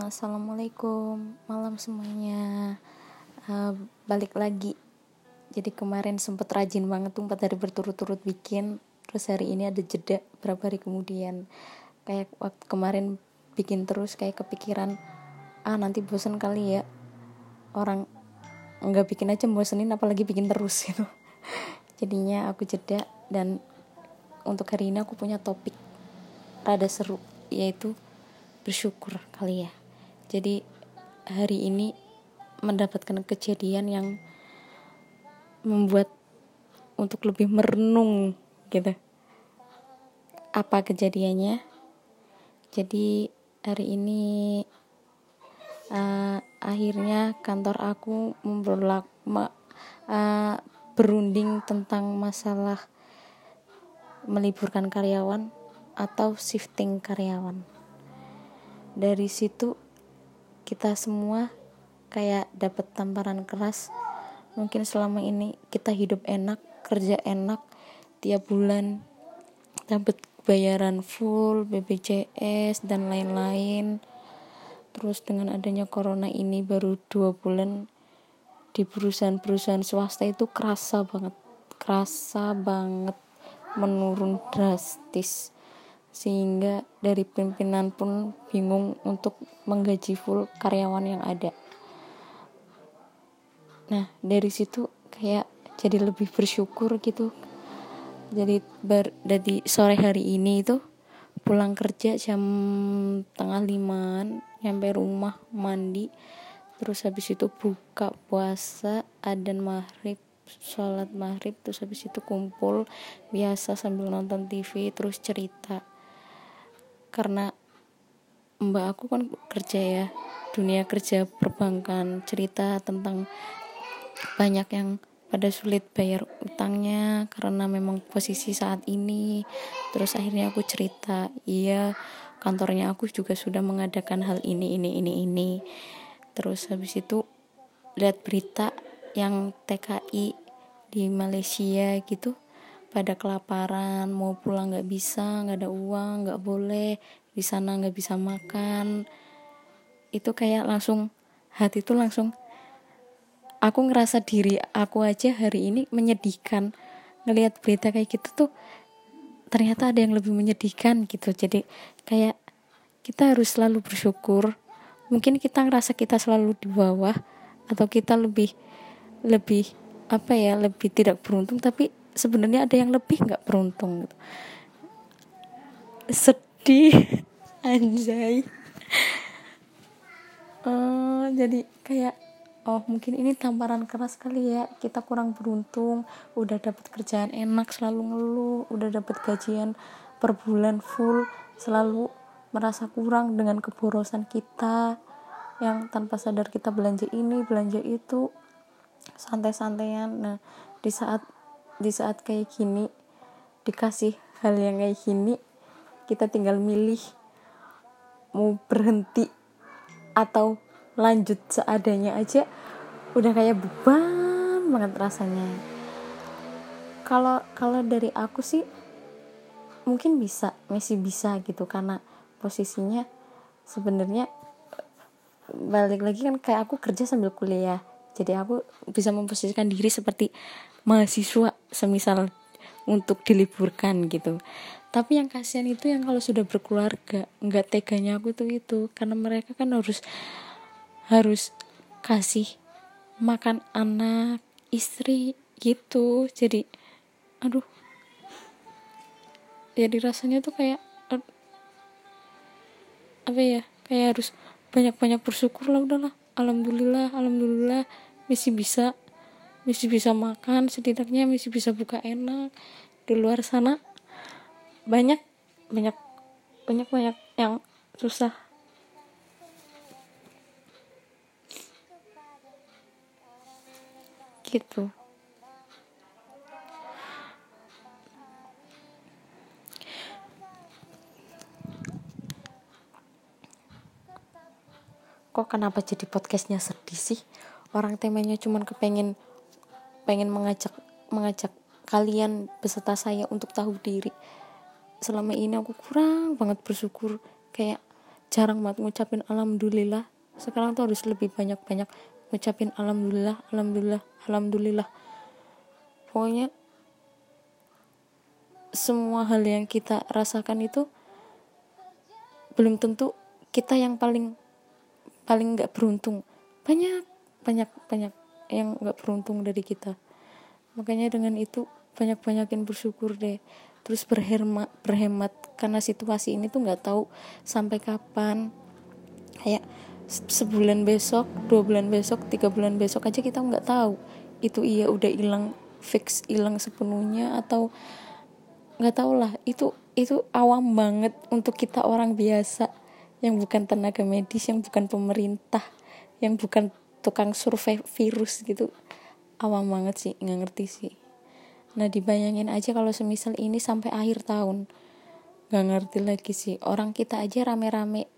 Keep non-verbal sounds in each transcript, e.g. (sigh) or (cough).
Assalamualaikum. Malam semuanya. Uh, balik lagi. Jadi kemarin sempet rajin banget tuh empat hari berturut-turut bikin. Terus hari ini ada jeda berapa hari kemudian. Kayak waktu kemarin bikin terus kayak kepikiran ah nanti bosen kali ya. Orang nggak bikin aja bosenin apalagi bikin terus (laughs) gitu. Jadinya aku jeda dan untuk hari ini aku punya topik rada seru yaitu bersyukur kali ya jadi hari ini mendapatkan kejadian yang membuat untuk lebih merenung gitu. Apa kejadiannya? Jadi hari ini uh, akhirnya kantor aku memberlak uh, berunding tentang masalah meliburkan karyawan atau shifting karyawan. Dari situ kita semua kayak dapat tamparan keras. Mungkin selama ini kita hidup enak kerja enak tiap bulan dapat bayaran full BPJS dan lain-lain. Terus dengan adanya corona ini baru dua bulan di perusahaan-perusahaan swasta itu kerasa banget kerasa banget menurun drastis sehingga dari pimpinan pun bingung untuk menggaji full karyawan yang ada. Nah, dari situ kayak jadi lebih bersyukur gitu. Jadi ber, dari sore hari ini itu pulang kerja jam tengah limaan nyampe rumah mandi terus habis itu buka puasa adan maghrib sholat maghrib terus habis itu kumpul biasa sambil nonton TV terus cerita karena mbak aku kan kerja ya dunia kerja perbankan cerita tentang banyak yang pada sulit bayar utangnya karena memang posisi saat ini. Terus akhirnya aku cerita iya kantornya aku juga sudah mengadakan hal ini ini ini ini. Terus habis itu lihat berita yang TKI di Malaysia gitu pada kelaparan mau pulang nggak bisa nggak ada uang nggak boleh di sana nggak bisa makan. Itu kayak langsung hati itu langsung aku ngerasa diri aku aja hari ini menyedihkan. Ngelihat berita kayak gitu tuh ternyata ada yang lebih menyedihkan gitu. Jadi kayak kita harus selalu bersyukur. Mungkin kita ngerasa kita selalu di bawah atau kita lebih lebih apa ya lebih tidak beruntung tapi sebenarnya ada yang lebih nggak beruntung gitu. Sedih. (laughs) Anjay. Uh, jadi kayak oh mungkin ini tamparan keras kali ya. Kita kurang beruntung udah dapat kerjaan enak selalu ngeluh udah dapat gajian per bulan full selalu merasa kurang dengan keborosan kita yang tanpa sadar kita belanja ini belanja itu santai-santaian. Nah di saat di saat kayak gini dikasih hal yang kayak gini kita tinggal milih mau berhenti atau lanjut seadanya aja udah kayak beban banget rasanya. Kalau kalau dari aku sih mungkin bisa masih bisa gitu karena posisinya sebenarnya balik lagi kan kayak aku kerja sambil kuliah jadi aku bisa memposisikan diri seperti mahasiswa semisal untuk diliburkan gitu. Tapi yang kasihan itu yang kalau sudah berkeluarga nggak teganya aku tuh itu. Karena mereka kan harus harus kasih makan anak istri gitu. Jadi aduh. Jadi rasanya tuh kayak apa ya kayak harus banyak-banyak bersyukur lah udahlah alhamdulillah alhamdulillah. Masih bisa. Masih bisa makan setidaknya masih bisa buka enak di luar sana. Banyak banyak banyak banyak yang susah. Gitu kok kenapa jadi podcastnya sedih sih? Orang temanya cuman kepengen pengen mengajak mengajak kalian beserta saya untuk tahu diri. Selama ini aku kurang banget bersyukur. Kayak jarang banget ngucapin alhamdulillah. Sekarang tuh harus lebih banyak-banyak ngucapin alhamdulillah alhamdulillah alhamdulillah. Pokoknya semua hal yang kita rasakan itu belum tentu kita yang paling paling nggak beruntung. Banyak banyak banyak yang nggak beruntung dari kita. Makanya dengan itu banyak banyakin bersyukur deh. Terus berhemat berhemat karena situasi ini tuh nggak tahu sampai kapan. Kayak sebulan besok dua bulan besok tiga bulan besok aja kita nggak tahu. Itu iya udah hilang fix hilang sepenuhnya atau nggak tau lah. Itu itu awam banget untuk kita orang biasa yang bukan tenaga medis yang bukan pemerintah yang bukan tukang survei virus gitu. Awam banget sih nggak ngerti sih. Nah dibayangin aja kalau semisal ini sampai akhir tahun. Nggak ngerti lagi sih. Orang kita aja rame-rame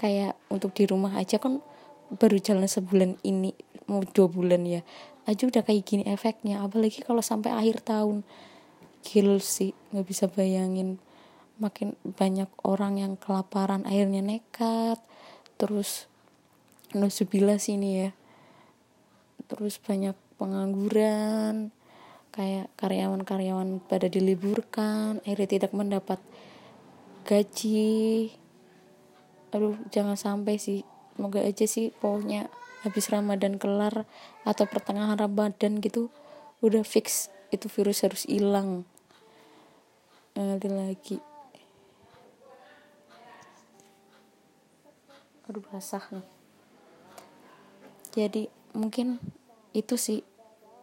kayak untuk di rumah aja kan baru jalan sebulan ini mau dua bulan ya. Aja udah kayak gini efeknya apalagi kalau sampai akhir tahun. Gil sih nggak bisa bayangin makin banyak orang yang kelaparan akhirnya nekat terus nusubillah sini ya. Terus banyak pengangguran kayak karyawan-karyawan pada diliburkan akhirnya tidak mendapat gaji. Aduh jangan sampai sih. Semoga aja sih pokoknya habis Ramadan kelar atau pertengahan Ramadan gitu udah fix itu virus harus hilang. Ada lagi aduh basah nih jadi mungkin itu sih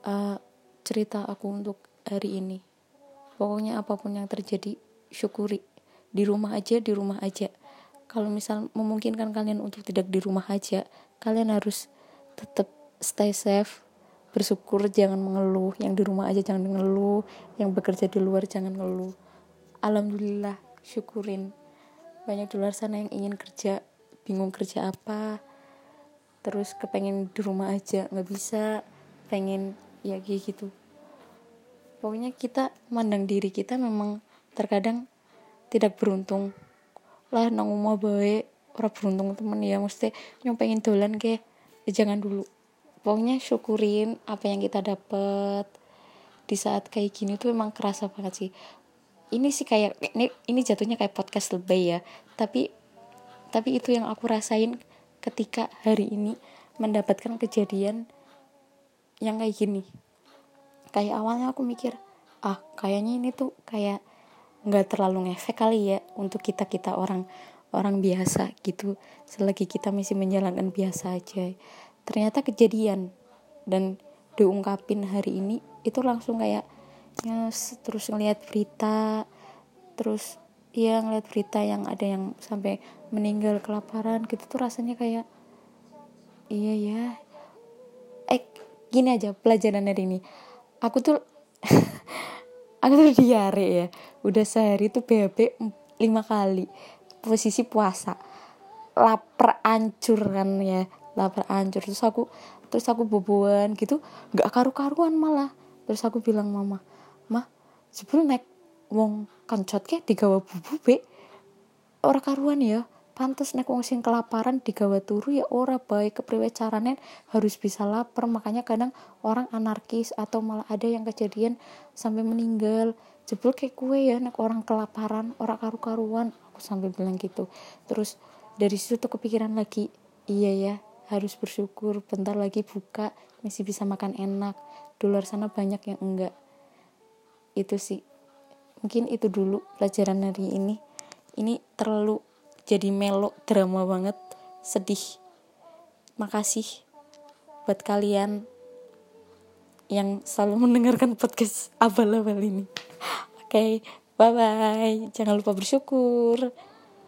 uh, cerita aku untuk hari ini. Pokoknya apa pun yang terjadi syukuri. Di rumah aja di rumah aja. Kalau misal memungkinkan kalian untuk tidak di rumah aja kalian harus tetap stay safe bersyukur jangan mengeluh. Yang di rumah aja jangan mengeluh yang bekerja di luar jangan mengeluh alhamdulillah syukurin. Banyak di luar sana yang ingin kerja bingung kerja apa. Terus kepengen di rumah aja nggak bisa. Pengen ya kayak gitu. Pokoknya kita mandang diri kita memang terkadang tidak beruntung. Lah nang rumah baik orang beruntung temen ya. Mesti yang pengen dolan ke ya jangan dulu. Pokoknya syukurin apa yang kita dapat di saat kayak gini tuh emang kerasa banget sih. Ini sih kayak ini ini jatuhnya kayak podcast lebay ya. Tapi tapi itu yang aku rasain ketika hari ini mendapatkan kejadian yang kayak gini. Kayak awalnya aku mikir ah kayaknya ini tuh kayak nggak terlalu ngefek kali ya untuk kita kita orang orang biasa gitu. Selagi kita masih menjalankan biasa aja. Ternyata kejadian dan diungkapin hari ini itu langsung kayak terus ngeliat berita terus ya ngeliat berita yang ada yang sampai meninggal kelaparan gitu tuh rasanya kayak iya ya. Eh gini aja pelajaran dari ini. Aku tuh (laughs) aku tuh diare ya. Udah sehari tuh BAB lima kali. Posisi puasa. Lapar ancur kan ya. Lapar hancur. Terus aku terus aku boboan gitu. Nggak karu-karuan malah. Terus aku bilang mama mah sebelum naik wong kancot ke digawa bubu be. Ora karuan ya. Pantas naik wong sing kelaparan digawa turu ya ora baik kepriwe carane harus bisa lapar. Makanya kadang orang anarkis atau malah ada yang kejadian sampai meninggal. Jebul kayak kue ya naik orang kelaparan orang karu-karuan. Aku sampai bilang gitu. Terus dari situ tuh kepikiran lagi iya ya harus bersyukur bentar lagi buka masih bisa makan enak. Di luar sana banyak yang enggak. Itu sih mungkin itu dulu pelajaran hari ini. Ini terlalu jadi melo drama banget sedih. Makasih buat kalian yang selalu (laughs) mendengarkan podcast abal-abal ini. Oke okay, bye bye jangan lupa bersyukur